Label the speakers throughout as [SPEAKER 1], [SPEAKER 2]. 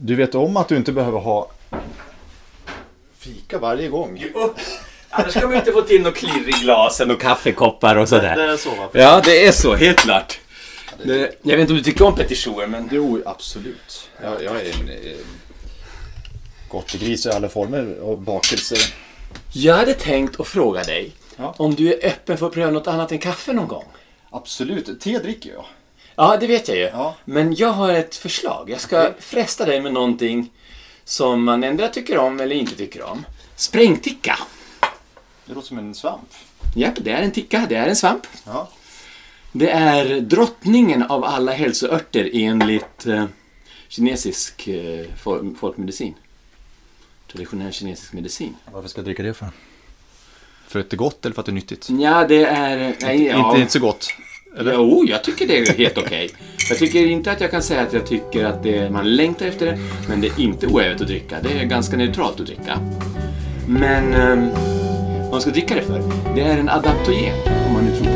[SPEAKER 1] Du, vet om att du inte behöver ha fika varje gång?
[SPEAKER 2] Annars ska man inte få till något klirr i glasen och kaffekoppar och sådär.
[SPEAKER 1] Det är så va?
[SPEAKER 2] Ja, det är så, helt klart. Det, jag vet inte om du tycker om petit jour, men...
[SPEAKER 1] Jo, absolut. Jag, jag är en eh, gottegris i alla former och bakelser.
[SPEAKER 2] Jag hade tänkt att fråga dig
[SPEAKER 1] Ja.
[SPEAKER 2] om du är öppen för att pröva något annat än kaffe någon gång.
[SPEAKER 1] Absolut. Te dricker jag.
[SPEAKER 2] Ja, det vet jag ju.
[SPEAKER 1] Ja.
[SPEAKER 2] Men jag har ett förslag. Jag ska
[SPEAKER 1] Okej.
[SPEAKER 2] fresta dig med någonting som man ändå tycker om eller inte tycker om. Sprängticka.
[SPEAKER 1] Det låter som en svamp.
[SPEAKER 2] Japp, det är en ticka, det är en svamp.
[SPEAKER 1] Ja.
[SPEAKER 2] Det är drottningen av alla hälsoörter enligt eh, kinesisk eh, fol- folkmedicin. Traditionell kinesisk medicin.
[SPEAKER 1] Varför ska jag dricka det för? För att det är gott eller för att det är nyttigt?
[SPEAKER 2] Ja, det är... Nej, ja.
[SPEAKER 1] Inte, inte så gott. Eller?
[SPEAKER 2] Jo, jag tycker det är helt okej. Jag tycker inte att jag kan säga att jag tycker att det, man längtar efter det, men det är inte oävet att dricka. Det är ganska neutralt att dricka. Men um, vad man ska dricka det för, det är en adaptogen, om man nu tror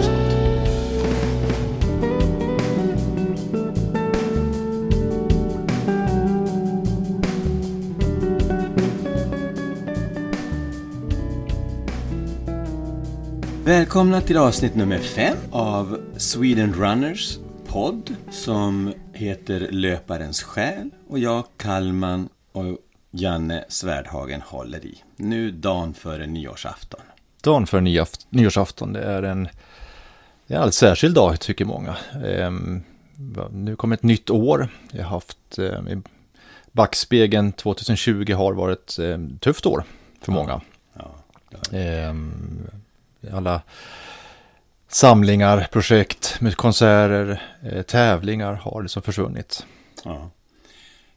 [SPEAKER 2] Välkomna till avsnitt nummer fem av Sweden Runners podd som heter Löparens själ och jag, Kalman och Janne Svärdhagen håller i. Nu dagen före nyårsafton.
[SPEAKER 1] Dagen för nyaft- nyårsafton, det är en, det är en alldeles särskild dag tycker många. Ehm, nu kommer ett nytt år. Jag har haft, eh, i backspegeln 2020 har varit eh, tufft år för många.
[SPEAKER 2] Ja,
[SPEAKER 1] Ehm, alla samlingar, projekt, med konserter, eh, tävlingar har liksom försvunnit.
[SPEAKER 2] ja.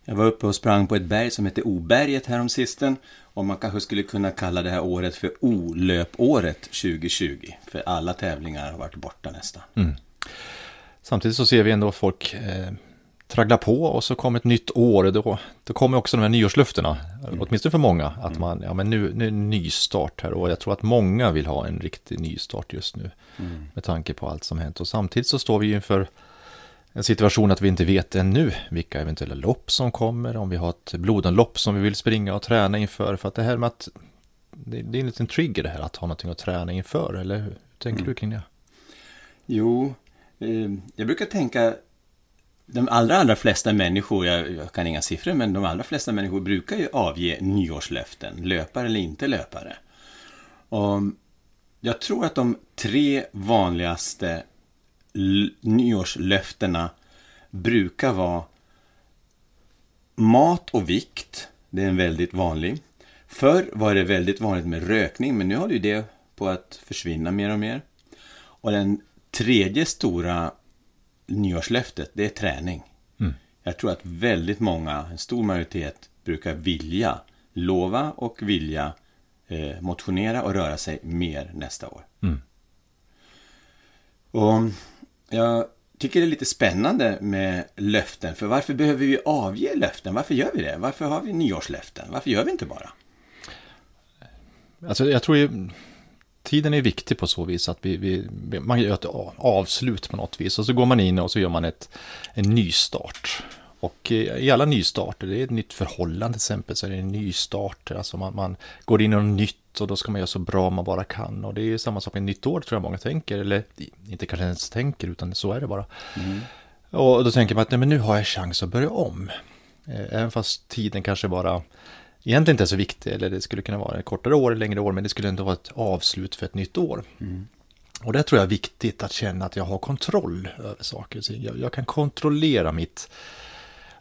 [SPEAKER 2] Jag var uppe och sprang på ett berg som heter Oberget häromsisten och man kanske skulle kunna kalla det här året för olöpåret 2020 för alla tävlingar har varit borta nästan.
[SPEAKER 1] Samtidigt så ser vi ändå folk eh, traggla på och så kommer ett nytt år. och Då, då kommer också de här nyårslöftena, åtminstone för många, att man, ja men nu, nu är det en ny start här och jag tror att många vill ha en riktig ny start just nu med tanke på allt som hänt. Och samtidigt så står vi inför en situation att vi inte vet ännu vilka eventuella lopp som kommer, om vi har ett blodomlopp som vi vill springa och träna inför. För att det här med att det, det är en liten trigger det här att ha någonting att träna inför, eller hur tänker du kring det?
[SPEAKER 2] Jo, eh, jag brukar tänka de allra, allra flesta människor, jag, jag kan inga siffror, men de allra flesta människor brukar ju avge nyårslöften, löpare eller inte löpare. Och jag tror att de tre vanligaste nyårslöftena brukar vara mat och vikt. Det är en väldigt vanlig. Förr var det väldigt vanligt med rökning, men nu håller ju det på att försvinna mer och mer. Och den tredje stora nyårslöftet, det är träning. Jag tror att väldigt många, en stor majoritet, brukar vilja lova och vilja eh, motionera och röra sig mer nästa år. Och jag tycker det är lite spännande med löften, för varför behöver vi avge löften? Varför gör vi det? Varför har vi nyårslöften? Varför gör vi inte bara?
[SPEAKER 1] Alltså jag tror ju tiden är viktig på så vis att vi, vi, man gör ett avslut på något vis och så går man in och så gör man ett, en nystart. Och i alla nystarter, det är ett nytt förhållande till exempel, så är det en nystart. Alltså man, man går in i något nytt och då ska man göra så bra man bara kan. Och det är ju samma sak med nytt år tror jag många tänker, eller inte kanske ens tänker utan så är det bara. Och då tänker man att nej, men nu har jag chans att börja om. Eh, Även fast tiden kanske bara egentligen inte är så viktig, eller det skulle kunna vara ett kortare år, längre år, men det skulle ändå vara ett avslut för ett nytt år. Och det tror jag är viktigt att känna att jag har kontroll över saker och ting. Jag, jag kan kontrollera mitt...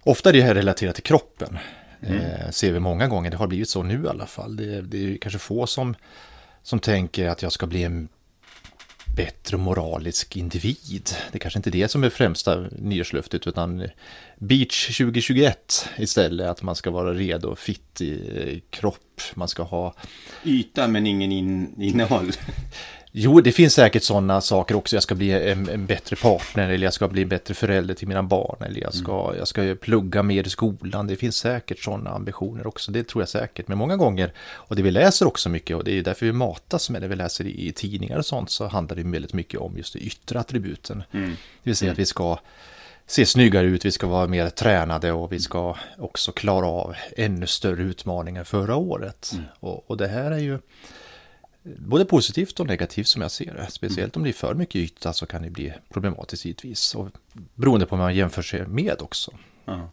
[SPEAKER 1] Ofta är det här relaterat till kroppen. Eh, ser vi många gånger, det har blivit så nu i alla fall. Det, det är kanske få som, som tänker att jag ska bli en bättre moralisk individ. Det är kanske inte är det som är främsta nyårslöftet utan Beach 2021 istället. Att man ska vara redo och fit i eh, kropp. Man ska ha...
[SPEAKER 2] Yta men ingen in, innehåll.
[SPEAKER 1] Jo, det finns säkert sådana saker också. Jag ska bli en, en bättre partner eller jag ska bli en bättre förälder till mina barn. Eller jag ska, jag ska plugga mer i skolan. Det finns säkert sådana ambitioner också. Det tror jag säkert. Men många gånger, och det vi läser också mycket, och det är därför vi matas med det vi läser i, i tidningar och sånt, så handlar det väldigt mycket om just de yttre attributen. Det vill säga att vi ska se snyggare ut, vi ska vara mer tränade och vi ska också klara av ännu större utmaningar förra året. Mm. Och, och, det här är ju både positivt och negativt som jag ser det. Speciellt om det är för mycket yta så kan det bli problematiskt givetvis. Och beroende på vad man jämför sig med också. Ja.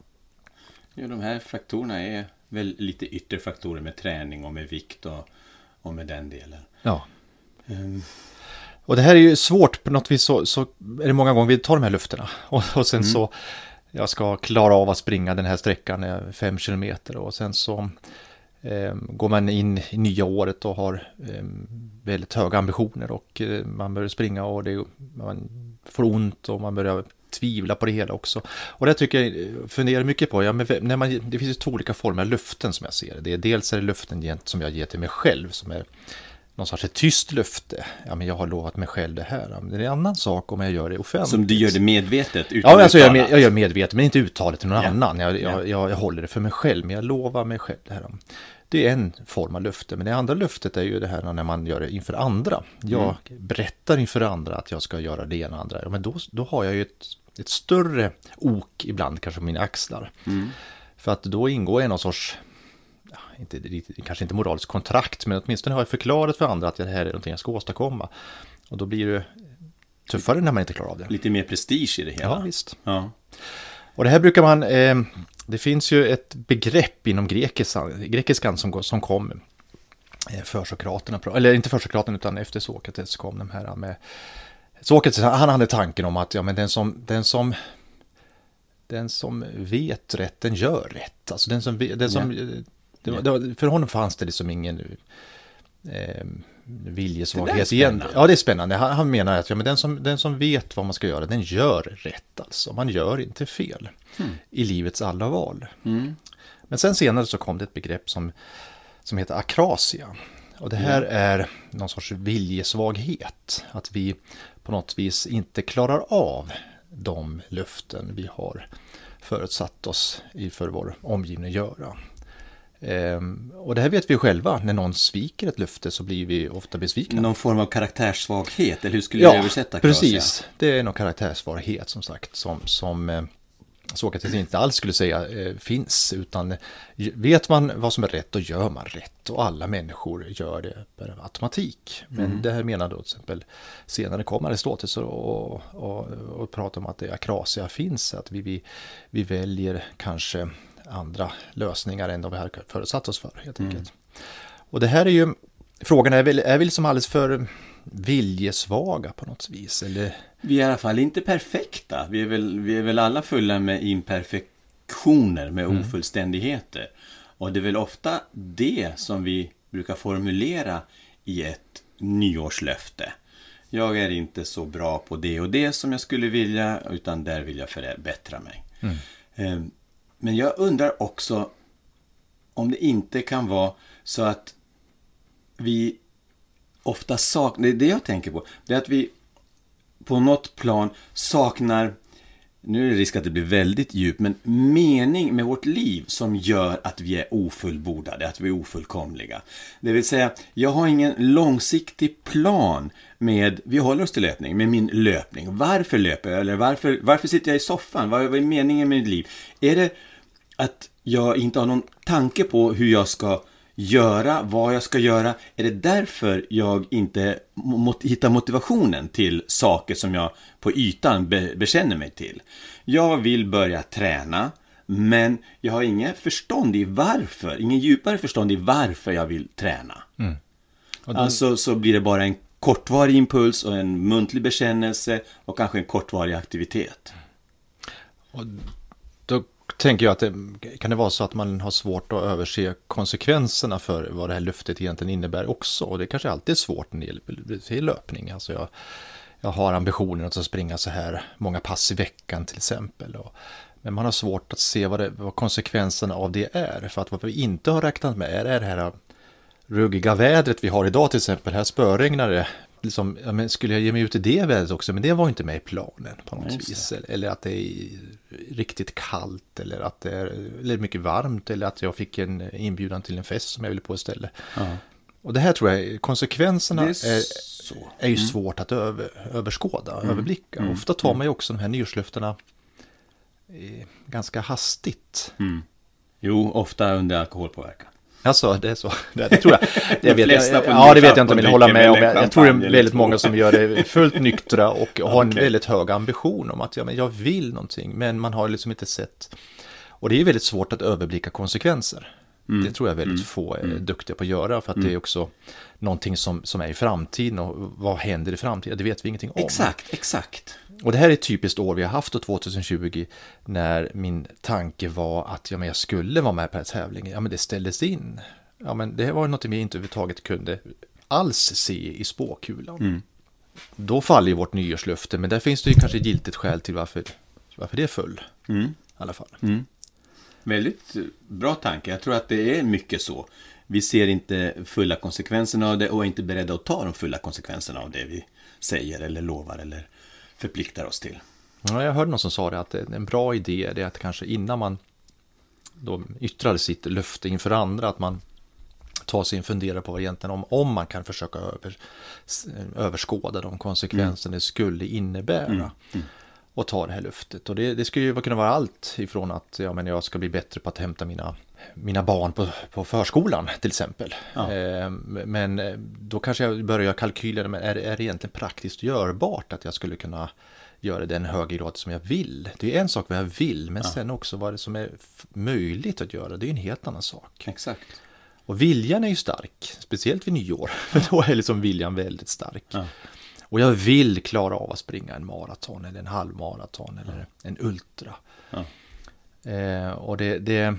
[SPEAKER 2] ja, de här faktorerna är väl lite yttre faktorer med träning och med vikt och, och med den delen.
[SPEAKER 1] Ja. Um. Och det här är ju svårt på något vis så, så är det många gånger vi tar de här lufterna. Och, och sen mm. så jag ska klara av att springa den här sträckan fem kilometer och sen så eh, går man in i nya året och har eh, väldigt höga ambitioner och eh, man börjar springa och det, man får ont och man börjar tvivla på det hela också. Och det tycker jag funderar mycket på. Ja, men när man, det finns ju två olika former av löften som jag ser det. Dels är det löften som jag ger till mig själv som är någon sorts ett tyst löfte. Ja, men jag har lovat mig själv det här. Men det är en annan sak om jag gör det offentligt.
[SPEAKER 2] Som du gör det medvetet? Utan
[SPEAKER 1] ja, alltså jag, jag gör medvetet, men inte uttalet till någon ja. annan. Jag, jag, jag, jag, håller det för mig själv, men jag lovar mig själv det här. Det är en form av löfte, men det andra löftet är ju det här när man gör det inför andra. Jag mm. berättar inför andra att jag ska göra det ena och andra. Men då, då har jag ju ett, ett större ok ibland kanske på mina axlar. Mm. För att då ingår jag någon sorts inte, kanske inte moraliskt kontrakt, men åtminstone har jag förklarat för andra att det här är någonting jag ska åstadkomma. Och då blir det tuffare när man inte klarar av det.
[SPEAKER 2] Lite mer prestige i det hela.
[SPEAKER 1] Ja, visst. Ja. Och det här brukar man, eh, det finns ju ett begrepp inom grekiskan, grekiskan som, som kom eh, för Sokraterna, eller inte för Sokraterna utan efter Sokrates kom de här med Sokrates, han hade tanken om att ja, men den som, den som den som vet rätt, den gör rätt. Alltså den som, den som ja. Det var, det var, för honom fanns det liksom ingen eh, viljesvaghet igen. Ja, det är spännande. Han, han menar att ja, men den, som, den som vet vad man ska göra, den gör rätt alltså. Man gör inte fel mm. i livets alla val. Mm. Men sen senare så kom det ett begrepp som, som heter akrasia. Och det här mm. är någon sorts viljesvaghet. Att vi på något vis inte klarar av de löften vi har förutsatt oss för vår omgivning göra. Ehm, och det här vet vi själva, när någon sviker ett löfte så blir vi ofta besvikna.
[SPEAKER 2] Någon form av karaktärssvaghet, eller hur skulle ja, du översätta?
[SPEAKER 1] precis. Det är någon karaktärssvaghet som sagt, som, som eh, Sokrates inte alls skulle säga eh, finns, utan vet man vad som är rätt, då gör man rätt. Och alla människor gör det per automatik. Men mm. det här menar då till exempel, senare kom Aristoteles och, och, och pratar om att det akrasia finns, att vi, vi, vi väljer kanske andra lösningar än de vi har förutsatt oss för helt mm. enkelt. Och det här är ju, frågan är väl, är vi liksom alldeles för viljesvaga på något vis? Eller?
[SPEAKER 2] Vi är i alla fall inte perfekta. Vi är väl, vi är väl alla fulla med imperfektioner, med mm. ofullständigheter. Och det är väl ofta det som vi brukar formulera i ett nyårslöfte. Jag är inte så bra på det och det som jag skulle vilja, utan där vill jag förbättra mig. Mm. Men jag undrar också om det inte kan vara så att vi ofta saknar, det jag tänker på, det är att vi på något plan saknar, nu är det risk att det blir väldigt djupt, men mening med vårt liv som gör att vi är ofullbordade, att vi är ofullkomliga. Det vill säga, jag har ingen långsiktig plan med, vi håller oss till löpning, med min löpning. Varför löper jag? Eller varför, varför sitter jag i soffan? Vad, vad är meningen med mitt liv? Är det att jag inte har någon tanke på hur jag ska göra, vad jag ska göra? Är det därför jag inte mot hittar motivationen till saker som jag på ytan be bekänner mig till? Jag vill börja träna, men jag har inget förstånd i varför, ingen djupare förstånd i varför jag vill träna. Mm. Den... Alltså så blir det bara en kortvarig impuls och en muntlig bekännelse och kanske en kortvarig aktivitet.
[SPEAKER 1] Och då tänker jag att det, kan det vara så att man har svårt att överse konsekvenserna för vad det här löftet egentligen innebär också. Och det kanske alltid är svårt när det gäller löpning. Alltså jag, jag har ambitionen att springa så här många pass i veckan till exempel. Och, men man har svårt att se vad, det, vad konsekvenserna av det är. För att vad vi inte har räknat med är det här ruggiga vädret vi har idag till exempel. Här spöregnar det liksom, ja, men skulle jag ge mig ut i det vädret också? Men det var inte med i planen på något vis. Eller, eller, att det är riktigt kallt eller att det är eller mycket varmt eller att jag fick en inbjudan till en fest som jag ville på istället. Ja. Och det här tror jag, konsekvenserna är, är, är, ju mm. svårt att över, överskåda, mm. överblicka. Mm. Ofta tar mm. man ju också de här nyårslöftena ganska hastigt.
[SPEAKER 2] Mm. Jo, ofta under alkoholpåverkan.
[SPEAKER 1] Alltså, det är så. Det, det tror jag. Det vet jag ja, det vet jag inte om jag vill hålla med om. Jag, jag tror det är väldigt många som gör det fullt nyktra och har en väldigt hög ambition om att ja, men jag vill någonting, men man har liksom inte sett. Och det är väldigt svårt att överblicka konsekvenser.
[SPEAKER 2] Mm.
[SPEAKER 1] Det tror jag väldigt få är duktiga på att göra, för att det är också någonting som, som är i framtiden och vad händer i framtiden, det vet vi ingenting om.
[SPEAKER 2] Exakt, exakt.
[SPEAKER 1] Och det här är ett typiskt år vi har haft då 2020 när min tanke var att ja, men jag skulle vara med på den här tävlingen. Ja, men det ställdes in. Ja, men det var något vi inte överhuvudtaget kunde alls se i spåkulan.
[SPEAKER 2] Mm.
[SPEAKER 1] Då faller ju vårt nyårslöfte, men där finns det ju kanske ett giltigt skäl till varför, varför det föll.
[SPEAKER 2] Mm.
[SPEAKER 1] I alla fall.
[SPEAKER 2] Väldigt bra tanke. Jag tror att det är mycket så. Vi ser inte fulla konsekvenserna av det och är inte beredda att ta de fulla konsekvenserna av det vi säger eller lovar eller förpliktar oss till.
[SPEAKER 1] Ja, jag hörde någon som sa det att en bra idé är att kanske innan man då yttrar sitt löfte inför andra att man tar sig en fundera på vad egentligen om, om man kan försöka över, överskåda de konsekvenser det skulle innebära. Och ta det här löftet. Och det, det skulle ju kunna vara allt ifrån att ja, men jag ska bli bättre på att hämta mina, mina barn på, på förskolan till exempel.
[SPEAKER 2] Ja.
[SPEAKER 1] Eh, men då kanske jag börjar göra kalkyler, men är, är det egentligen praktiskt görbart att jag skulle kunna göra den högre grad som jag vill? Det är en sak vad jag vill, men sen också vad det som är möjligt att göra, det är en helt annan sak.
[SPEAKER 2] Exakt.
[SPEAKER 1] Och viljan är ju stark, speciellt vid nyår, för då är liksom viljan väldigt stark.
[SPEAKER 2] Ja.
[SPEAKER 1] Och jag vill klara av att springa en maraton eller en halvmaraton eller en ultra.
[SPEAKER 2] Ja.
[SPEAKER 1] Eh, och det, det,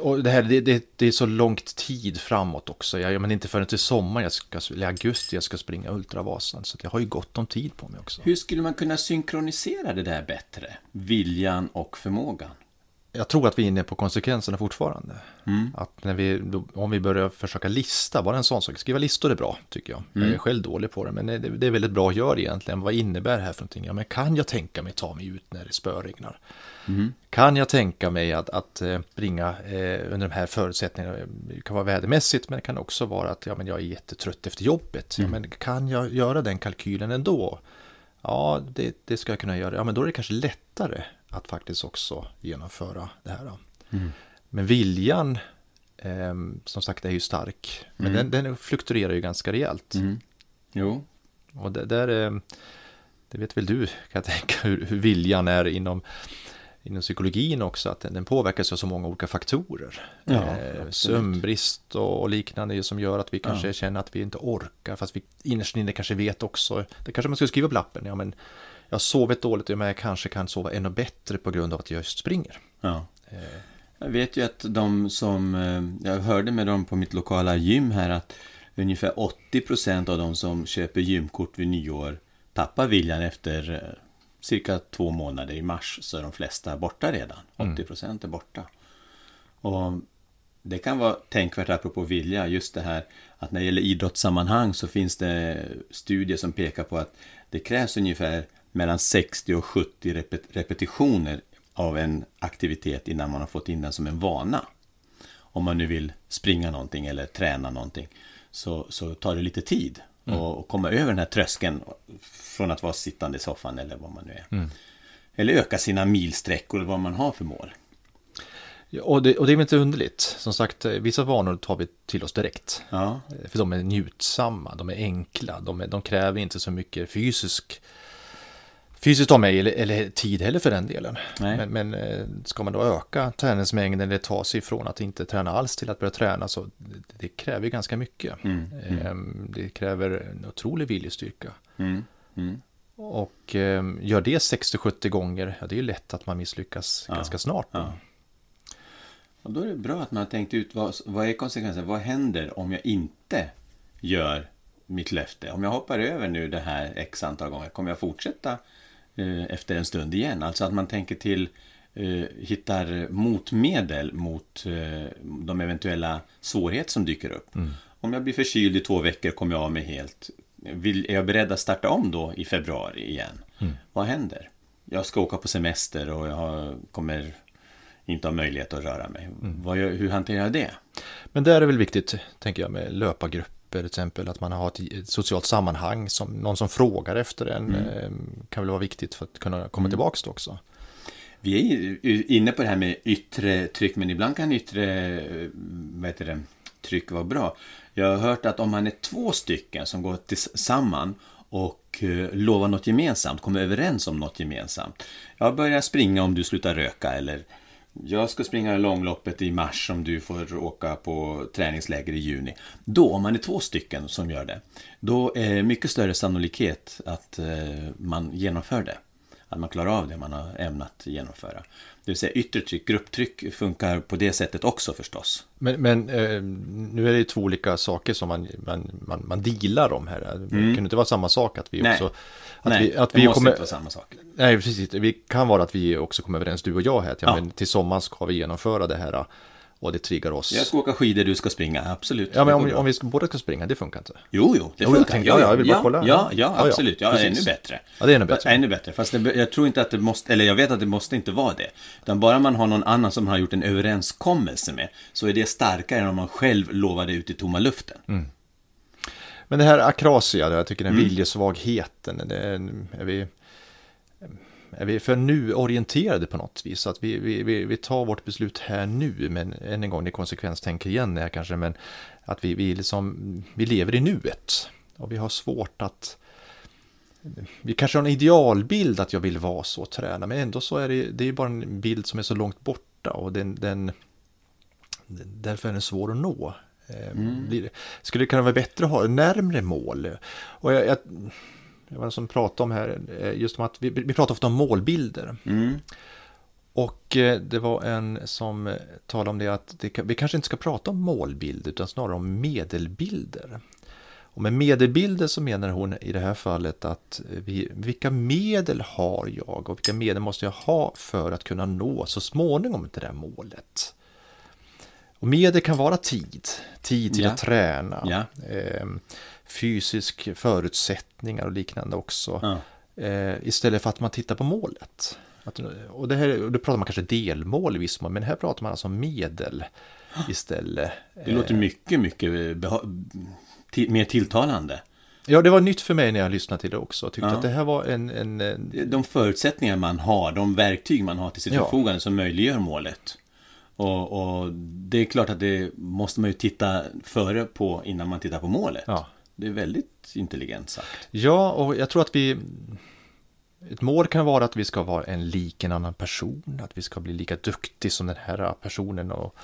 [SPEAKER 1] och det, här, det, det, är så långt tid framåt också. Jag, men inte förrän till sommar, jag ska, eller augusti, jag ska springa Ultravasan. Så jag har ju gott om tid på mig också.
[SPEAKER 2] Hur skulle man kunna synkronisera det där bättre? Viljan och förmågan.
[SPEAKER 1] Jag tror att vi är inne på konsekvenserna fortfarande. Att när vi, om vi börjar försöka lista, bara en sån sak. Skriva listor är bra, tycker jag. Jag är själv dålig på det, men det, det är väldigt bra att göra egentligen. Vad innebär det här för någonting? Ja, men kan jag tänka mig ta mig ut när det spöregnar? Kan jag tänka mig att, att eh, springa eh, under de här förutsättningarna? Det kan vara vädermässigt, men det kan också vara att ja, men jag är jättetrött efter jobbet. Ja, men kan jag göra den kalkylen ändå? Ja, det, det ska jag kunna göra. Ja, men då är det kanske lättare att faktiskt också genomföra det här. då. Men viljan, eh, som sagt, är ju stark. Men den, den fluktuerar ju ganska rejält.
[SPEAKER 2] Jo,
[SPEAKER 1] Och det, där, eh, det vet väl du, kan jag tänka, hur, hur viljan är inom, inom psykologin också. Att den, den påverkas av så många olika faktorer.
[SPEAKER 2] Ja,
[SPEAKER 1] eh, sömnbrist och, liknande som gör att vi kanske känner att vi inte orkar. Fast vi innerst inne kanske vet också, det kanske man skulle skriva på lappen. Ja, men jag har sovit dåligt, men jag kanske kan sova ännu bättre på grund av att jag just springer.
[SPEAKER 2] Ja. Jag vet ju att de som, eh, jag hörde med dem på mitt lokala gym här att ungefär 80% av de som köper gymkort vid nyår tappar viljan efter eh, cirka två månader i mars så är de flesta borta redan. 80% är borta. Och det kan vara tänkvärt apropå vilja, just det här att när det gäller idrottssammanhang så finns det studier som pekar på att det krävs ungefär mellan 60 och 70 repet- repetitioner av en aktivitet innan man har fått in den som en vana. Om man nu vill springa någonting eller träna någonting så, så tar det lite tid att att komma över den här tröskeln från att vara sittande i soffan eller vad man nu är. Eller öka sina milsträckor eller vad man har för mål.
[SPEAKER 1] Och det, och det är väl inte underligt. Som sagt, vissa vanor tar vi till oss direkt.
[SPEAKER 2] Ja,
[SPEAKER 1] För de är njutsamma, de är enkla, de, är, de kräver inte så mycket fysisk fysiskt av mig eller, eller tid heller för den delen. Men, men eh, ska man då öka träningsmängden eller ta sig ifrån att inte träna alls till att börja träna så det, det kräver ganska mycket.
[SPEAKER 2] Mm,
[SPEAKER 1] Ehm, Det kräver en otrolig viljestyrka.
[SPEAKER 2] mm, mm.
[SPEAKER 1] Och eh, gör det 60-70 gånger, ja det är ju lätt att man misslyckas
[SPEAKER 2] Ja,
[SPEAKER 1] ganska snart. då.
[SPEAKER 2] ja. Och då är det bra att man har tänkt ut vad, vad är konsekvensen? Vad händer om jag inte gör mitt löfte? Om jag hoppar över nu det här x antal gånger, kommer jag fortsätta efter en stund igen? Alltså att man tänker till, eh, hittar motmedel mot eh, de eventuella svårigheter som dyker upp. Om jag blir förkyld i två veckor kommer jag av mig helt. Vill, är jag beredd att starta om då i februari igen? Vad händer? Jag ska åka på semester och jag har, kommer inte ha möjlighet att röra mig. Vad gör, hur hanterar jag det?
[SPEAKER 1] Men där är väl viktigt, tänker jag, med löpargrupper till exempel, att man har ett, socialt sammanhang, som, någon som frågar efter en,
[SPEAKER 2] Mm.
[SPEAKER 1] eh, kan väl vara viktigt för att kunna komma tillbaka då också.
[SPEAKER 2] Vi är inne på det här med yttre tryck, men ibland kan yttre eh, vad heter det, tryck vara bra. Jag har hört att om man är två stycken som går tillsammans och eh, lovar något gemensamt, kommer överens om något gemensamt. Jag börjar springa om du slutar röka eller jag ska springa långloppet i mars om du får åka på träningsläger i juni. Då, om man är två stycken som gör det, då är det mycket större sannolikhet att eh, man genomför det. Att man klarar av det man har ämnat genomföra. Det vill säga yttre tryck, grupptryck funkar på det sättet också förstås.
[SPEAKER 1] Men, men eh, nu är det ju två olika saker som man, man, man, man dealar om här. Det mm. kan inte vara samma sak att vi
[SPEAKER 2] Nej.
[SPEAKER 1] också... Att
[SPEAKER 2] Nej,
[SPEAKER 1] vi, att
[SPEAKER 2] det
[SPEAKER 1] vi
[SPEAKER 2] måste
[SPEAKER 1] kommer,
[SPEAKER 2] inte vara samma sak.
[SPEAKER 1] Nej, precis. Det kan vara att vi också kommer överens, du och jag här, att ja, men till sommaren ska vi genomföra det här och det triggar oss.
[SPEAKER 2] Jag ska åka skidor, du ska springa, absolut.
[SPEAKER 1] Ja, men om, om vi ska, båda ska springa, det funkar inte.
[SPEAKER 2] Jo, jo, det
[SPEAKER 1] Jo, jag
[SPEAKER 2] funkar.
[SPEAKER 1] tänkte- ja, ja, jag vill bara
[SPEAKER 2] ja,
[SPEAKER 1] kolla.
[SPEAKER 2] Ja,
[SPEAKER 1] Ja,
[SPEAKER 2] absolut. Ja, ännu bättre.
[SPEAKER 1] Ja, det är ännu bättre.
[SPEAKER 2] Ännu bättre. Fast det, jag tror inte att det måste, eller jag vet att det måste inte vara det. Utan bara man har någon annan som man har gjort en överenskommelse med, så är det starkare än om man själv lovar det ut i tomma luften.
[SPEAKER 1] Mm. Men det här akrasia, jag tycker den
[SPEAKER 2] Mm.
[SPEAKER 1] viljesvagheten, det är, är vi... Är vi för nu-orienterade på något vis? Så att vi, vi, vi, tar vårt beslut här nu, men än en gång, det är konsekvenstänker igen här kanske, men att vi, vi, liksom, vi lever i nuet. Och vi har svårt att... Vi kanske har en idealbild att jag vill vara så och träna, men ändå så är det, det är bara en bild som är så långt borta och den, den, därför är den svår att nå. Eh, blir det- Skulle det kunna vara bättre att ha närmre mål? Och jag, jag, jag var en som pratade om här, eh, just om att vi, vi pratar ofta om målbilder.
[SPEAKER 2] Mm.
[SPEAKER 1] Och eh, det var en som talade om det att det, vi kanske inte ska prata om målbild utan snarare om medelbilder. Och med medelbilder så menar hon i det här fallet att vi, vilka medel har jag och vilka medel måste jag ha för att kunna nå så småningom det där målet. Och medel kan vara tid, tid till
[SPEAKER 2] Ja.
[SPEAKER 1] att träna,
[SPEAKER 2] Ja.
[SPEAKER 1] eh, fysisk förutsättningar och liknande också.
[SPEAKER 2] Ja.
[SPEAKER 1] Eh, istället för att man tittar på målet. Att, och det här, då pratar man kanske delmål i viss mån, men här pratar man alltså om medel istället.
[SPEAKER 2] Det låter mycket, mycket ti- mer tilltalande.
[SPEAKER 1] Ja, det var nytt för mig när jag lyssnade till det också. Tyckte
[SPEAKER 2] Ja.
[SPEAKER 1] att det här var en... en, en
[SPEAKER 2] De förutsättningar man har, de verktyg man har till sitt
[SPEAKER 1] Ja.
[SPEAKER 2] förfogande som möjliggör målet. Och, och det är klart att det måste man ju titta före på innan man tittar på målet.
[SPEAKER 1] ja.
[SPEAKER 2] Det är väldigt intelligent sagt.
[SPEAKER 1] ja, och jag tror att vi... Ett mål kan vara att vi ska vara en lik en annan person, att vi ska bli lika duktig som den här personen och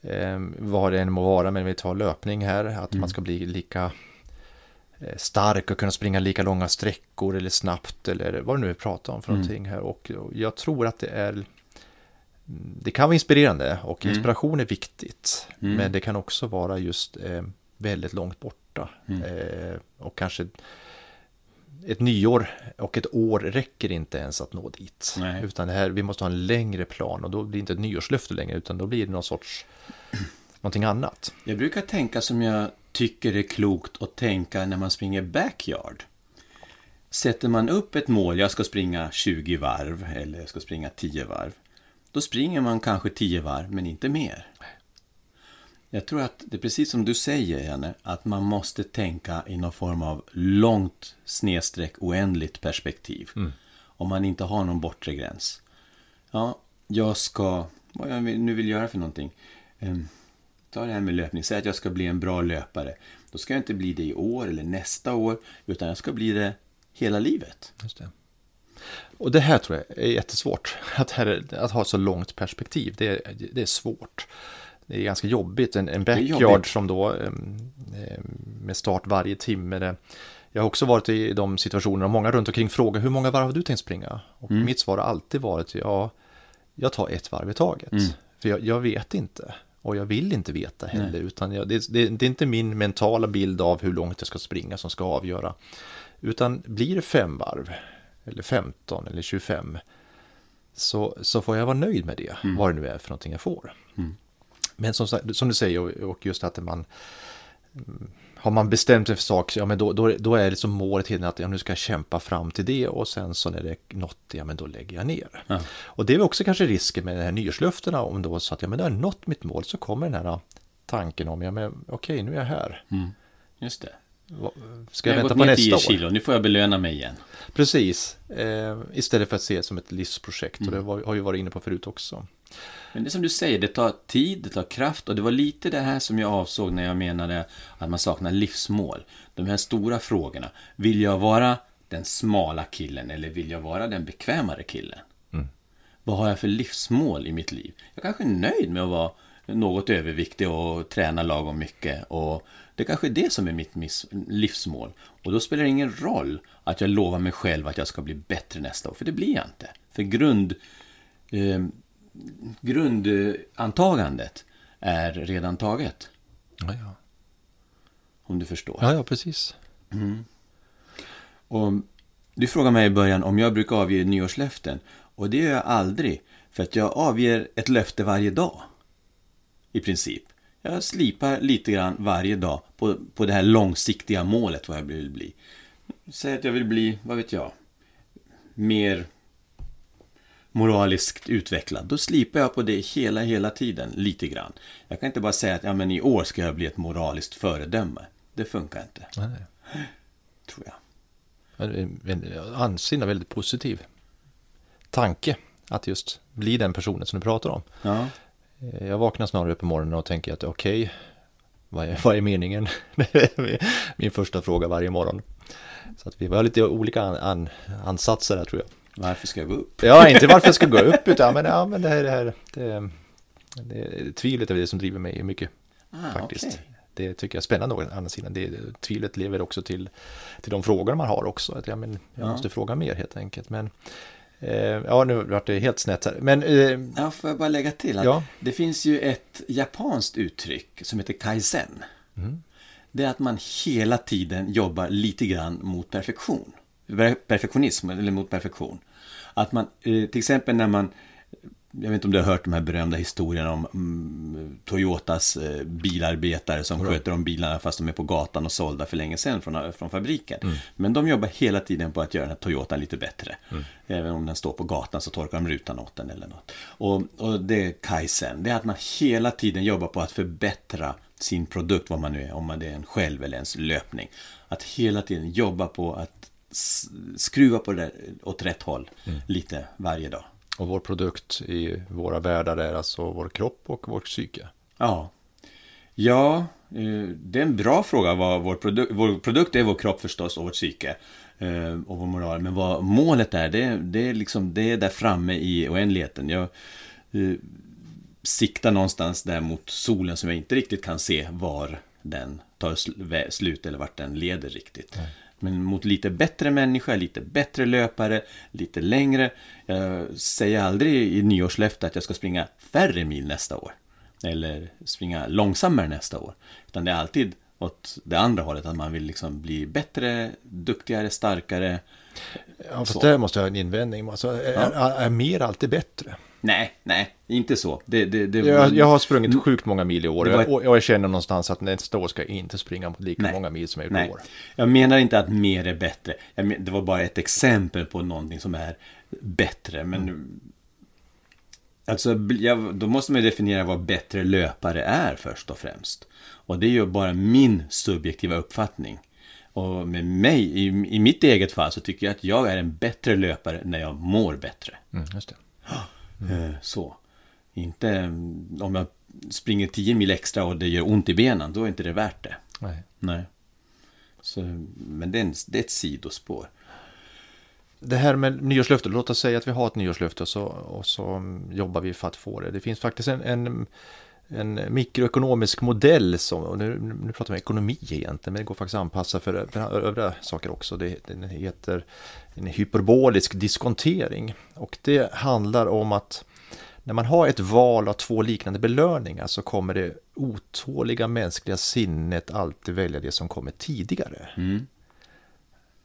[SPEAKER 1] eh, vad det än må vara, men vi tar löpning här, att man ska bli lika eh, stark och kunna springa lika långa sträckor eller snabbt eller vad det nu är pratar om för någonting här. Och, och jag tror att det är det kan vara inspirerande och inspiration är viktigt.
[SPEAKER 2] Mm.
[SPEAKER 1] Men det kan också vara just eh, väldigt långt borta.
[SPEAKER 2] Mm.
[SPEAKER 1] Eh, och kanske ett nyår och ett år räcker inte ens att nå dit.
[SPEAKER 2] Nej.
[SPEAKER 1] Utan här, vi måste ha en längre plan och då blir det inte ett nyårslöfte längre utan då blir det någon sorts någonting annat.
[SPEAKER 2] Jag brukar tänka som jag tycker är klokt att tänka när man springer backyard. Sätter man upp ett mål, jag ska springa 20 varv eller jag ska springa 10 varv. Då springer man kanske 10 varv, men inte mer. Jag tror att det är precis som du säger, Janne, att man måste tänka i någon form av långt snedstreck oändligt perspektiv. Om man inte har någon bortre gräns. Ja, jag ska, vad jag nu vill göra för någonting. Ehm, ta det här med löpning, säg att jag ska bli en bra löpare. Då ska jag inte bli det i år eller nästa år, utan jag ska bli det hela livet.
[SPEAKER 1] Just det. Och det här tror jag är jättesvårt. Att, här, att ha så långt perspektiv, det, är- det är svårt. Det är ganska jobbigt. En, en backyard som då em, med start varje timme. Det, jag har också varit i de situationerna och många runt omkring frågar hur många varv har du tänkt springa? Och
[SPEAKER 2] Mm.
[SPEAKER 1] mitt svar har alltid varit ja, jag tar ett varv i taget.
[SPEAKER 2] Mm.
[SPEAKER 1] För jag, jag vet inte. Och jag vill inte veta heller. Utan jag, det, det, det är inte min mentala bild av hur långt jag ska springa som ska avgöra. Utan blir det fem varv, eller 15 eller 25, så, så får jag vara nöjd med det, vad det nu är för någonting jag får.
[SPEAKER 2] Mm.
[SPEAKER 1] Men som, som du säger, och, just att man mm, har man bestämt sig för saker, ja men då, då, då är det som målet hela att ja, nu ska jag kämpa fram till det och sen så när det är nått, ja men då lägger jag ner.
[SPEAKER 2] Ja.
[SPEAKER 1] Och det är också kanske risken med de här nyårslöftena, om då så att ja men då har jag nått mitt mål så kommer den här tanken om, ja men okej nu är jag här.
[SPEAKER 2] Mm. Just det.
[SPEAKER 1] Ska jag,
[SPEAKER 2] jag
[SPEAKER 1] vänta på
[SPEAKER 2] ner 10
[SPEAKER 1] nästa år?
[SPEAKER 2] kilo, nu får jag belöna mig igen.
[SPEAKER 1] Precis, eh, istället för att se det som ett livsprojekt.
[SPEAKER 2] Mm.
[SPEAKER 1] Och det var, har vi varit inne på förut också.
[SPEAKER 2] Men det är som du säger, det tar tid, det tar kraft och det var lite det här som jag avsåg när jag menade att man saknar livsmål. De här stora frågorna. Vill jag vara den smala killen eller vill jag vara den bekvämare killen? Vad har jag för livsmål i mitt liv? Jag kanske är nöjd med att vara något överviktig och träna lagom mycket. Och det kanske är det som är mitt livsmål. Och då spelar det ingen roll att jag lovar mig själv att jag ska bli bättre nästa år, för det blir jag inte. För grund... Eh, grundantagandet är redan taget.
[SPEAKER 1] Ja, ja.
[SPEAKER 2] Om du förstår.
[SPEAKER 1] ja, ja precis.
[SPEAKER 2] Och du frågade mig i början om jag brukar avge nyårslöften. Och det gör jag aldrig. För att jag avger ett löfte varje dag. I princip. Jag slipar lite grann varje dag på, på det här långsiktiga målet vad jag vill bli. Säg att jag vill bli, vad vet jag, mer moraliskt utvecklad. Då slipar jag på det hela, hela tiden, lite grann. Jag kan inte bara säga att ja, men i år ska jag bli ett moraliskt föredöme. Det funkar inte,
[SPEAKER 1] Nej,
[SPEAKER 2] tror jag.
[SPEAKER 1] Ja, det är väldigt positiv tanke att just bli den personen som du pratar om.
[SPEAKER 2] Ja.
[SPEAKER 1] Eh, Jag vaknar snarare på morgonen och tänker att okej, vad, är, vad är meningen? Min första fråga varje morgon. Så att vi har lite olika an, an, ansatser här tror jag.
[SPEAKER 2] Varför ska jag gå upp?
[SPEAKER 1] Ja, inte varför jag ska gå upp, utan men, ja, men det här, det här det, det, tvivlet är det som driver mig mycket
[SPEAKER 2] Ah,
[SPEAKER 1] faktiskt.
[SPEAKER 2] okej.
[SPEAKER 1] Det tycker jag är spännande å andra sidan. Det, tvivlet lever också till, till de frågor man har också. Att, ja, men jag
[SPEAKER 2] Ja.
[SPEAKER 1] måste fråga mer helt enkelt. Men ja, nu vart det helt snett här. Men eh,
[SPEAKER 2] Ja, får jag bara lägga till att
[SPEAKER 1] Ja.
[SPEAKER 2] det finns ju ett japanskt uttryck som heter kaizen. Det är att man hela tiden jobbar lite grann mot perfektion. Per- Perfektionism, eller mot perfektion. Att man, eh, till exempel när man jag vet inte om du har hört de här berömda historierna om mm, Toyotas eh, bilarbetare som sköter om bilarna fast de är på gatan och sålda för länge sedan från, från fabriken. Men de jobbar hela tiden på att göra den här Toyotan lite bättre. Även om den står på gatan så torkar de rutan åt den eller något. Och, och det är kaizen, det är att man hela tiden jobbar på att förbättra sin produkt, vad man nu är, om man är en själv eller ens löpning. Att hela tiden jobba på att skruva på det där åt rätt håll lite varje dag.
[SPEAKER 1] Och vår produkt i våra världar är alltså vår kropp och vårt psyke.
[SPEAKER 2] Ja. Ja, eh, det är en bra fråga. Vad vår, produ- vår produkt är vår kropp förstås och vårt psyke. eh, Och vår moral. Men vad målet är, det, det, är, liksom, det är där framme i oändligheten. Jag eh, siktar någonstans där mot solen som jag inte riktigt kan se var den tar sl- slut eller vart den leder riktigt. Men mot lite bättre människa, lite bättre löpare, lite längre. Jag säger aldrig i nyårslöfte att jag ska springa färre mil nästa år. Eller springa långsammare nästa år. Utan det är alltid åt det andra hållet, att man vill liksom bli bättre, duktigare, starkare.
[SPEAKER 1] Ja, fast där måste jag ha en invändning. Alltså, är, är, är mer alltid bättre?
[SPEAKER 2] Nej, nej, inte så. Det, det, det,
[SPEAKER 1] Jag, jag har sprungit sjukt många mil i år
[SPEAKER 2] ett-
[SPEAKER 1] och jag, jag känner någonstans att nästa år ska jag inte springa lika
[SPEAKER 2] Nej.
[SPEAKER 1] många mil som jag gjort i år.
[SPEAKER 2] jag menar inte att mer är bättre. Men, det var bara ett exempel på någonting som är bättre. Men alltså, bl- jag, då måste man definiera vad bättre löpare är först och främst. Och det är ju bara min subjektiva uppfattning. Och med mig, i, i mitt eget fall, så tycker jag att jag är en bättre löpare när jag mår bättre.
[SPEAKER 1] Mm, just det.
[SPEAKER 2] Eh, Så. Inte mm, om jag springer 10 mil extra och det gör ont i benen, då är inte det värt det.
[SPEAKER 1] Nej.
[SPEAKER 2] Nej. Så, men det är, en, det är ett sidospår.
[SPEAKER 1] Det här med nyårslöfte, låt oss säga att vi har ett nyårslöfte och så, och så jobbar vi för att få det. Det finns faktiskt en, en, en mikroekonomisk modell som, och nu, nu pratar vi ekonomi egentligen, men det går faktiskt att anpassa för, för övriga saker också. Det, den heter en hyperbolisk diskontering och det handlar om att när man har ett val av två liknande belöningar så kommer det otåliga mänskliga sinnet alltid välja det som kommer tidigare.
[SPEAKER 2] Mm.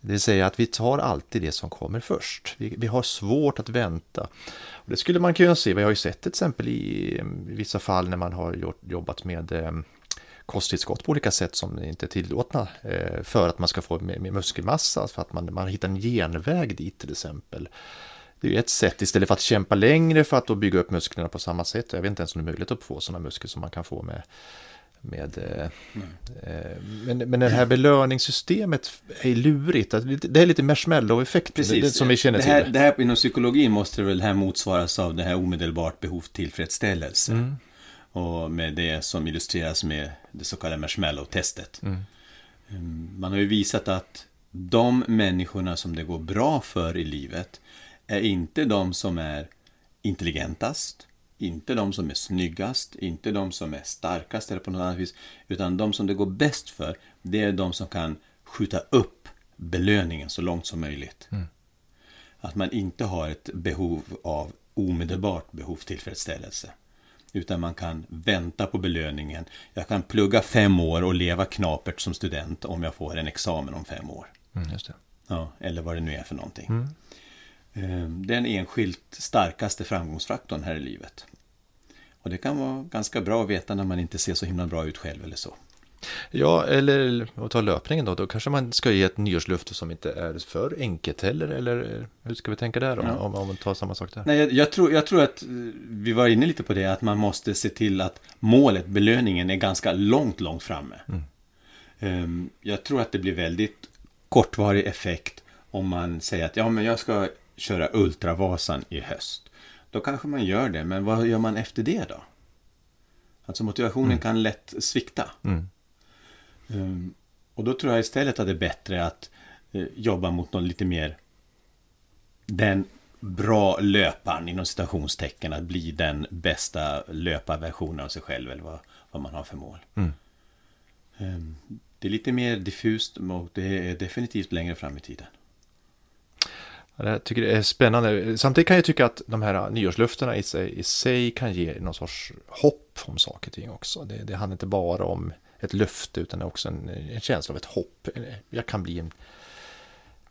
[SPEAKER 1] Det vill säga att vi tar alltid det som kommer först. Vi, vi har svårt att vänta. Och det skulle man kunna se, vi har ju sett till exempel i, i vissa fall när man har gjort, jobbat med eh, kosttillskott på olika sätt som inte är tillåtna eh, för att man ska få mer, muskelmassa, alltså för att man, man hittar en genväg dit till exempel. Det är ett sätt istället för att kämpa längre för att då bygga upp musklerna på samma sätt. Jag vet inte ens om det är möjligt att få sådana muskler som man kan få med med eh, eh, men, men det här belöningssystemet är lurigt. Det är lite marshmallow-effekt det, som vi känner
[SPEAKER 2] det här,
[SPEAKER 1] till.
[SPEAKER 2] Det här inom psykologin måste väl här motsvaras av det här omedelbart behov tillfredsställelse.
[SPEAKER 1] Mm.
[SPEAKER 2] Och med det som illustreras med det så kallade marshmallow-testet.
[SPEAKER 1] Mm.
[SPEAKER 2] Mm, Man har ju visat att de människorna som det går bra för i livet är inte de som är intelligentast, inte de som är snyggast, inte de som är starkast eller på något annat vis, utan de som det går bäst för, det är de som kan skjuta upp belöningen så långt som möjligt. Att man inte har ett behov av omedelbart behov tillfredsställelse. Utan man kan vänta på belöningen. Jag kan plugga fem år och leva knapert som student om jag får en examen om fem år.
[SPEAKER 1] Mm, just det.
[SPEAKER 2] Ja, eller vad det nu är för någonting.
[SPEAKER 1] Mm.
[SPEAKER 2] Eh, den enskilt starkaste framgångsfaktorn här i livet. Och det kan vara ganska bra att veta när man inte ser så himla bra ut själv eller så.
[SPEAKER 1] Ja, eller att ta löpningen då. Då kanske man ska ge ett nyårslöfte som inte är för enkelt heller. Eller hur ska vi tänka där då?
[SPEAKER 2] Ja.
[SPEAKER 1] Om, om man tar samma sak där.
[SPEAKER 2] Nej, jag, jag, tror, jag tror att eh, vi var inne lite på det, att man måste se till att målet, belöningen, är ganska långt, långt framme. Ehm, Jag tror att det blir väldigt kortvarig effekt om man säger att ja, men jag ska köra Ultravasan i höst. Då kanske man gör det, men vad gör man efter det då? Alltså motivationen kan lätt svikta.
[SPEAKER 1] Mm.
[SPEAKER 2] Ehm, Och då tror jag istället att det är bättre att eh, jobba mot något lite mer den bra löparen inom citationstecken att bli den bästa löparversionen av sig själv eller vad, vad man har för mål.
[SPEAKER 1] Mm.
[SPEAKER 2] Ehm, Det är lite mer diffust och det är definitivt längre fram i tiden.
[SPEAKER 1] Ja, Jag tycker det är spännande. Samtidigt kan jag tycka att de här nyårslöftena i sig, i sig kan ge någon sorts hopp om saker och ting också. Det, det handlar inte bara om ett löfte utan också en, en känsla av ett hopp. Jag kan bli en,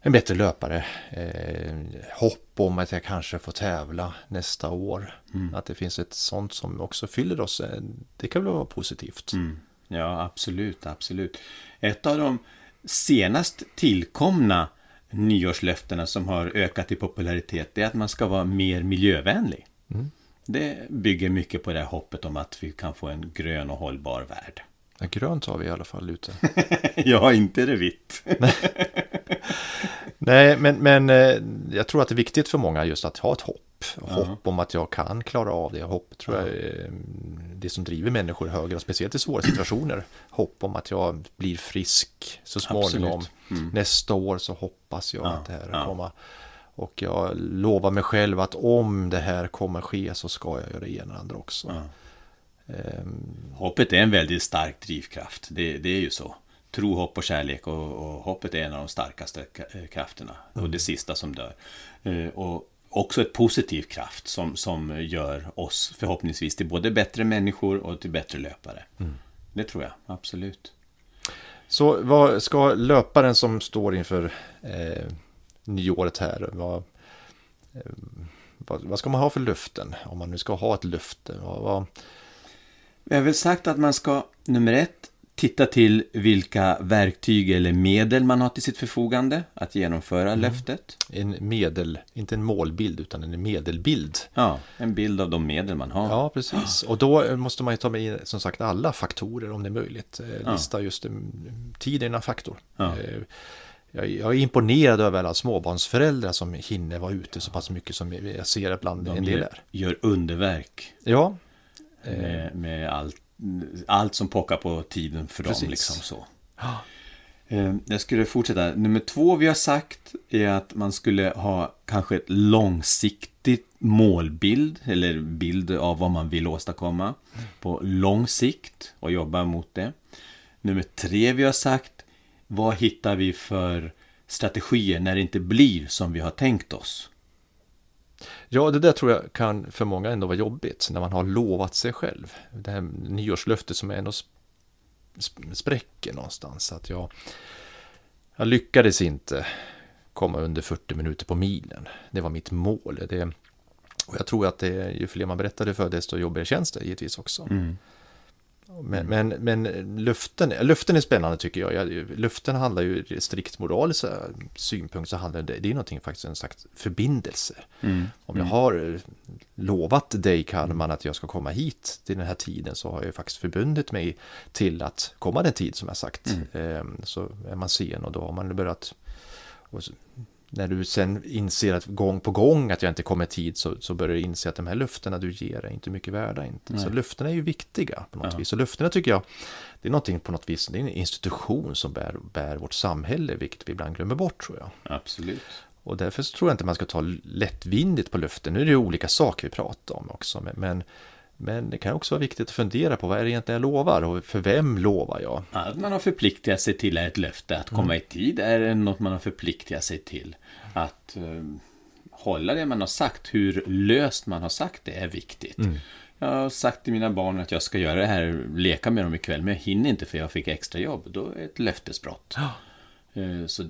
[SPEAKER 1] en bättre löpare. Eh, hopp om att jag kanske får tävla nästa år. Att det finns ett sånt som också fyller oss. eh, Det kan väl vara positivt.
[SPEAKER 2] Mm. Ja, absolut, absolut. Ett av de senast tillkomna nyårslöftena som har ökat i popularitet det är att man ska vara mer miljövänlig. Det bygger mycket på det här hoppet om att vi kan få en grön och hållbar värld.
[SPEAKER 1] Ja, grönt har vi i alla fall ute.
[SPEAKER 2] ja, inte det vitt.
[SPEAKER 1] Nej, men, men eh, jag tror att det är viktigt för många just att ha ett hopp. Hopp om att jag kan klara av det. Hopp tror jag är det som driver människor högre, och speciellt i svåra situationer. Hopp om att jag blir frisk så småningom.
[SPEAKER 2] Absolut.
[SPEAKER 1] Nästa år så hoppas jag
[SPEAKER 2] Ja,
[SPEAKER 1] att det här
[SPEAKER 2] ja.
[SPEAKER 1] kommer. Och jag lovar mig själv att om det här kommer ske så ska jag göra det ena och andra också.
[SPEAKER 2] Ja.
[SPEAKER 1] Ehm,
[SPEAKER 2] Hoppet är en väldigt stark drivkraft. Det, det är ju så. Tro, hopp och kärlek och, och hoppet är en av de starkaste ka- eh, krafterna. Och det sista som dör. Eh, Och också ett positiv kraft som, som gör oss förhoppningsvis till både bättre människor och till bättre löpare. Det tror jag, absolut.
[SPEAKER 1] Så vad ska löparen som står inför eh, nyåret här, vad, eh, vad, vad ska man ha för löften? Om man nu ska ha ett löfte. Vad, vad,
[SPEAKER 2] Vi har väl sagt att man ska, nummer ett, titta till vilka verktyg eller medel man har till sitt förfogande att genomföra löftet.
[SPEAKER 1] en medel, inte en målbild utan en medelbild.
[SPEAKER 2] Ja, en bild av de medel man har.
[SPEAKER 1] Ja, precis. Och då måste man ju ta med som sagt alla faktorer om det är möjligt. Eh, Lista just eh, tiden är en faktor.
[SPEAKER 2] Ja.
[SPEAKER 1] Eh, Jag är imponerad över alla småbarnsföräldrar som hinner vara ute så pass mycket som jag ser ibland en
[SPEAKER 2] De
[SPEAKER 1] del
[SPEAKER 2] gör,
[SPEAKER 1] där.
[SPEAKER 2] gör underverk
[SPEAKER 1] Ja,
[SPEAKER 2] med, med allt, allt som pockar på tiden för
[SPEAKER 1] Precis.
[SPEAKER 2] dem. Liksom så. Eh, Jag skulle fortsätta. Nummer två vi har sagt är att man skulle ha kanske ett långsiktigt målbild eller bild av vad man vill åstadkomma på lång sikt och jobba mot det. Nummer tre vi har sagt, vad hittar vi för strategier när det inte blir som vi har tänkt oss?
[SPEAKER 1] Ja, det där tror jag kan för många ändå vara jobbigt när man har lovat sig själv. Det här nyårslöftet som ändå spräcker någonstans. Att jag, jag lyckades inte komma under 40 minuter på milen. Det var mitt mål. Det, och jag tror att det, ju fler man berättar det för, desto jobbigare känns det givetvis också. Mm. Men, men, men luften, luften är spännande tycker jag. Luften handlar ju strikt moraliska synpunkt så handlar det, det är någonting faktiskt en slags förbindelse.
[SPEAKER 2] Mm.
[SPEAKER 1] Om jag har lovat dig Kalman att jag ska komma hit till den här tiden så har jag faktiskt förbundit mig till att komma den tid som jag sagt.
[SPEAKER 2] Mm.
[SPEAKER 1] Så är man sen och då har man börjat när du sen inser att gång på gång att jag inte kommer tid så, så börjar du inse att de här löftena du ger är inte mycket värda. Inte. Så löftena är ju viktiga på något
[SPEAKER 2] Ja.
[SPEAKER 1] vis. Och löftena tycker jag, det är någonting på något vis, det är en institution som bär, bär vårt samhälle, vilket vi ibland glömmer bort tror jag.
[SPEAKER 2] Absolut.
[SPEAKER 1] Och därför så tror jag inte man ska ta lättvindigt på löften. Nu är det ju olika saker vi pratar om också, men, men, men det kan också vara viktigt att fundera på vad är det egentligen jag lovar och för vem lovar jag?
[SPEAKER 2] Att man har förpliktigat sig till ett löfte. Att komma i tid är något man har förpliktigat sig till. Att eh, hålla det man har sagt, hur löst man har sagt det, är viktigt. Jag har sagt till mina barn att jag ska göra det här, leka med dem ikväll, men jag hinner inte för jag fick extra jobb. Då är det ett löftesbrott. Eh, Så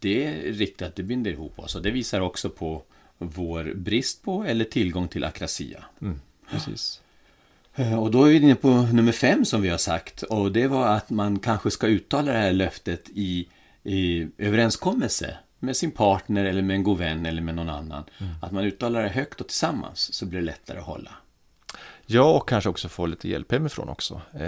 [SPEAKER 2] det är riktigt att det binder ihop oss. Och det visar också på vår brist på eller tillgång till akrasia.
[SPEAKER 1] Precis.
[SPEAKER 2] Eh, Och då är vi inne på nummer fem som vi har sagt. Och det var att man kanske ska uttala det här löftet i, i överenskommelse med sin partner eller med en god vän eller med någon annan. Att man uttalar det högt och tillsammans så blir det lättare att hålla.
[SPEAKER 1] Ja, och kanske också få lite hjälp hemifrån också. Eh,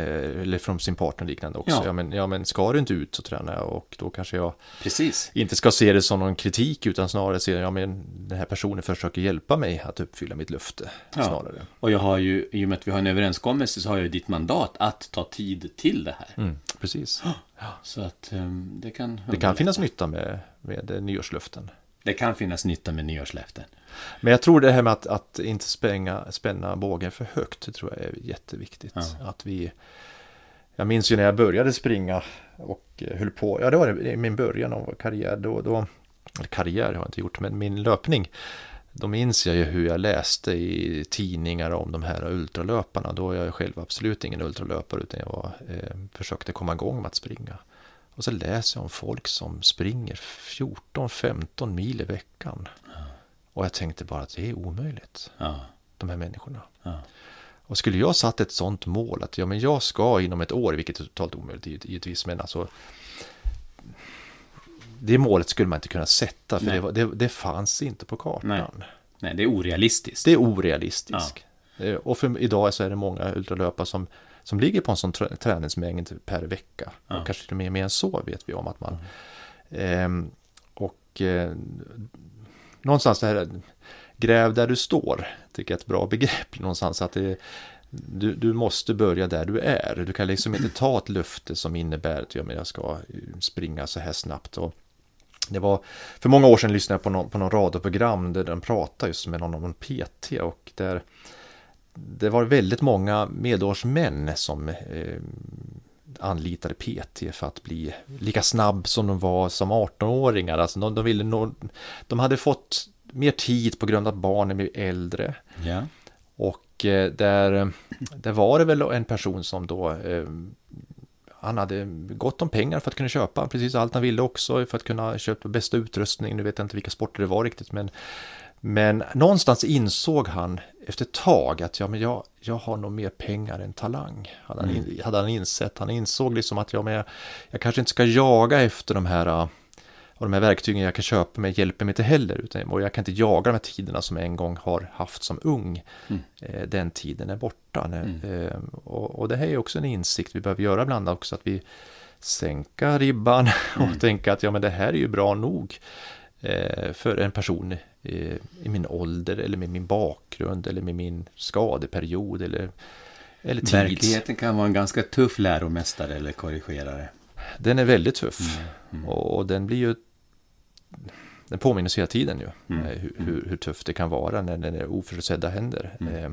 [SPEAKER 1] eller från sin partner liknande också.
[SPEAKER 2] Ja.
[SPEAKER 1] Ja. men, ja, men ska du inte ut så tränar jag och då kanske jag
[SPEAKER 2] Precis.
[SPEAKER 1] inte ska se det som någon kritik utan snarare se, ja men den här personen försöker hjälpa mig att uppfylla mitt löfte.
[SPEAKER 2] Ja.
[SPEAKER 1] Snarare.
[SPEAKER 2] Och jag har ju, i och med att vi har en överenskommelse så har jag ju ditt mandat att ta tid till det här.
[SPEAKER 1] Mm, precis.
[SPEAKER 2] Så att ehm, det kan
[SPEAKER 1] Det kan finnas nytta med, med nyårslöften.
[SPEAKER 2] Det kan finnas nytta med nyårslöften.
[SPEAKER 1] Men jag tror det här med att, att inte spänga, spänna bågen för högt, det tror jag är jätteviktigt.
[SPEAKER 2] Ja.
[SPEAKER 1] Att vi, jag minns ju när jag började springa och eh, höll på, ja det var i min början av karriär, då, då karriär har jag inte gjort, men min löpning, då minns jag ju hur jag läste i tidningar om de här ultralöparna. Då är jag själv absolut ingen ultralöpare utan jag var, eh, försökte komma igång med att springa. Och så läser jag om folk som springer 14-15 mil i veckan. Och jag tänkte bara att det är omöjligt,
[SPEAKER 2] Ja,
[SPEAKER 1] de här människorna.
[SPEAKER 2] ja.
[SPEAKER 1] Och skulle jag satt ett sånt mål att ja, men jag ska inom ett år, vilket är totalt omöjligt givet- givetvis, men alltså det målet skulle man inte kunna sätta för det, var, det, det fanns inte på kartan.
[SPEAKER 2] Nej. Nej, det är orealistiskt.
[SPEAKER 1] Det är orealistiskt. Eh, Och för idag så är det många ultralöpare som, som ligger på en sån trä- träningsmängd per vecka.
[SPEAKER 2] Ja.
[SPEAKER 1] Och kanske till och med mer än så vet vi om att man... Ehm, och eh, någonstans det här, gräv där du står, tycker jag är ett bra begrepp någonstans. Att det, du, du måste börja där du är. Du kan liksom inte ta ett löfte som innebär att ja, jag ska eh, springa så här snabbt. Och det var, för många år sedan lyssnade jag på någon, på någon radioprogram där de pratade just med någon, någon PT och där det var väldigt många medårsmän som eh, anlitade PT för att bli lika snabb som de var som 18-åringar. Alltså de, de, ville nå, de hade fått mer tid på grund av att barnen blev äldre.
[SPEAKER 2] Ja.
[SPEAKER 1] Och eh, där, där var det väl en person som då eh, han hade gott om pengar för att kunna köpa precis allt han ville också för att kunna köpa bästa utrustning. Nu vet jag inte vilka sporter det var riktigt men men någonstans insåg han efter ett tag att ja, men jag, jag har nog mer pengar än talang. Hade han, in, hade han insett. Han insåg liksom att ja, men jag, jag kanske inte ska jaga efter de här äh, och de här verktygen jag kan köpa mig hjälper mig inte heller. Utan, och jag kan inte jaga de här tiderna som jag en gång har haft som ung. Eh, den tiden är borta. När, eh, och, och det här är också en insikt vi behöver göra ibland också. Att vi sänka ribban och tänka att ja, men det här är ju bra nog eh, för en person eh, i min ålder eller med min bakgrund eller med min skadeperiod eller, eller tids.
[SPEAKER 2] Verkligheten kan vara en ganska tuff läromästare eller korrigerare.
[SPEAKER 1] Den är väldigt tuff och, och den blir ju den påminner oss hela tiden ju
[SPEAKER 2] Mm.
[SPEAKER 1] eh, hur, hur, hur tufft det kan vara när det är oförutsedda händer. Eh,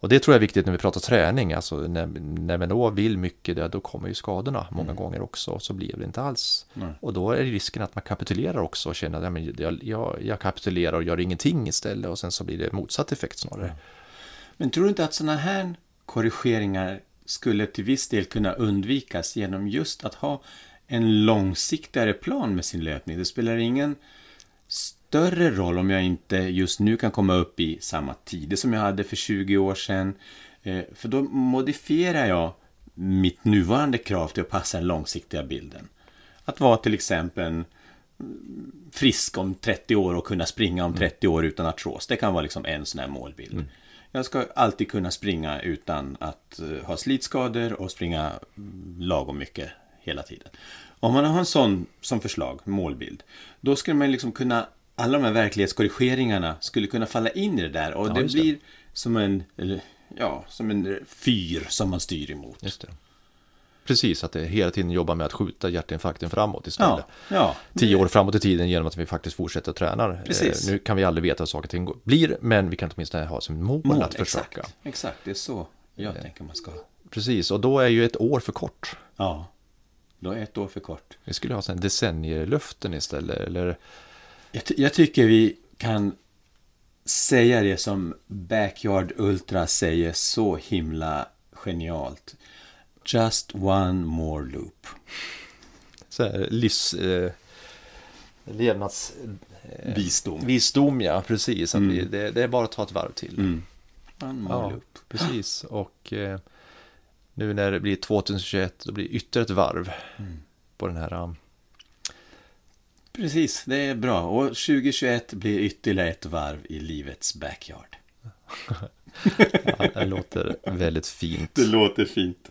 [SPEAKER 1] Och det tror jag är viktigt när vi pratar träning, alltså när, när man då vill mycket, då kommer ju skadorna många gånger också, så blir det inte alls.
[SPEAKER 2] Nej.
[SPEAKER 1] Och då är risken att man kapitulerar också och känner att ja, jag, jag, jag kapitulerar och gör ingenting istället och sen så blir det motsatt effekt snarare.
[SPEAKER 2] Men tror du inte att sådana här korrigeringar skulle till viss del kunna undvikas genom just att ha en långsiktigare plan med sin löpning? Det spelar ingen större roll om jag inte just nu kan komma upp i samma tider som jag hade för 20 år sedan. Eh, För då modifierar jag mitt nuvarande krav till att passa den långsiktiga bilden. Att vara till exempel mm, frisk om 30 år och kunna springa om 30 år utan artros. Det kan vara liksom en sån här målbild. Mm. Jag ska alltid kunna springa utan att uh, ha slitskador och springa mm, lagom mycket hela tiden. Om man har en sån som förslag, målbild, då skulle man liksom kunna alla de här verklighetskorrigeringarna skulle kunna falla in i det där och ja, det blir det. som en, eller, ja, som en fyr som man styr emot.
[SPEAKER 1] Just det. Precis, att det hela tiden jobbar med att skjuta hjärtinfarkten framåt istället.
[SPEAKER 2] Ja, ja.
[SPEAKER 1] Tio år framåt i tiden genom att vi faktiskt fortsätter att träna.
[SPEAKER 2] Precis.
[SPEAKER 1] Eh, nu kan vi aldrig veta hur saker och ting blir, men vi kan åtminstone ha som mål, mål att försöka.
[SPEAKER 2] Exakt, exakt, det är så jag eh, tänker man ska.
[SPEAKER 1] Precis, och då är ju ett år för kort.
[SPEAKER 2] Ja, då är ett år för kort.
[SPEAKER 1] Vi skulle ha sen istället, eller?
[SPEAKER 2] Jag, jag tycker vi kan säga det som Backyard Ultra säger så himla genialt. Just one more loop.
[SPEAKER 1] Så här, livs... Eh, levnads...
[SPEAKER 2] Eh, visdom.
[SPEAKER 1] Visdom, ja, precis. Mm. Vi, det, det, är bara att ta ett varv till.
[SPEAKER 2] Mm. One more ja, loop.
[SPEAKER 1] Precis, och eh, nu när det blir 2021, då blir det ytterligare ett varv mm. på den här...
[SPEAKER 2] Precis, det är bra. Och 2021 blir ytterligare ett varv i livets backyard.
[SPEAKER 1] ja, det låter väldigt fint.
[SPEAKER 2] Det låter fint.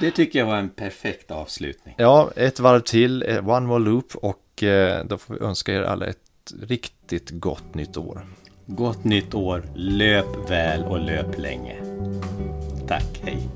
[SPEAKER 2] Det tycker jag var en perfekt avslutning.
[SPEAKER 1] Ja, ett varv till, eh, one more loop och eh, då får vi önska er alla ett riktigt gott nytt år.
[SPEAKER 2] Gott nytt år, löp väl och löp länge. Tack, hej.